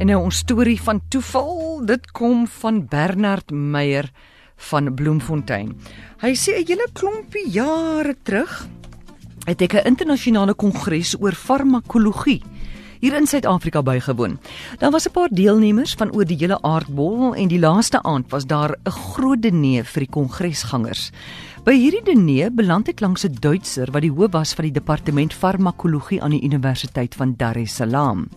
En nou ons storie van toeval, dit kom van Bernard Meyer van Bloemfontein. Hy sê 'n hele klompie jare terug het ek 'n internasionale kongres oor farmakologie hier in Suid-Afrika bygewoon. Daar was 'n paar deelnemers van oor die hele aardbol en die laaste aand was daar 'n groot diner vir die kongresgangers. By hierdie diner beland ek langs 'n Duitser wat die hoof was van die departement farmakologie aan die Universiteit van Dar es Salaam.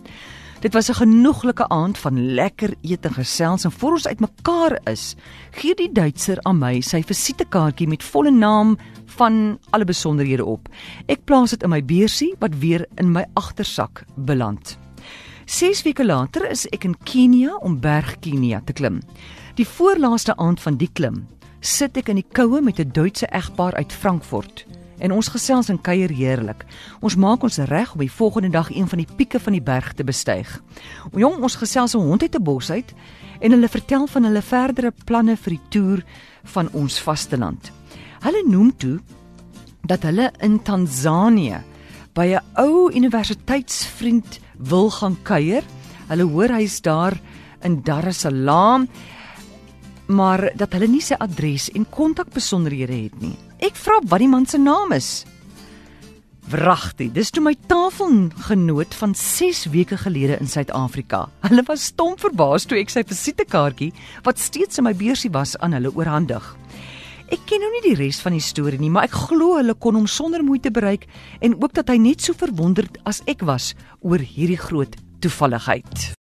Dit was 'n genoeglike aand van lekker eet en gesels en voor ons uitmekaar is, gee die Duitser aan my sy visitekaartjie met volle naam van alle besonderhede op. Ek plaas dit in my beursie wat weer in my agtersak beland. 6 weke later is ek in Kenia om Berg Kenia te klim. Die voorlaaste aand van die klim sit ek in die koue met 'n Duitse egpaar uit Frankfurt en ons gesels en kuier heerlik. Ons maak ons reg om die volgende dag een van die pieke van die berg te bestyg. Jong, ons gesels 'n hond uit 'n bos uit en hulle vertel van hulle verdere planne vir die toer van ons vasteland. Hulle noem toe dat hulle in Tansanië by 'n ou universiteitsvriend wil gaan kuier. Hulle hoor hy's daar in Dar es Salaam maar dat hulle nie sy adres en kontakbesonderhede het nie. Ek vra wat die man se naam is. Wragtig, dis toe my tafelgenoot van 6 weke gelede in Suid-Afrika. Hulle was stom verbaas toe ek sy visitekaartjie wat steeds in my beursie was aan hulle oorhandig. Ek ken nou nie die res van die storie nie, maar ek glo hulle kon hom sonder moeite bereik en ook dat hy net so verwonderd as ek was oor hierdie groot toevalligheid.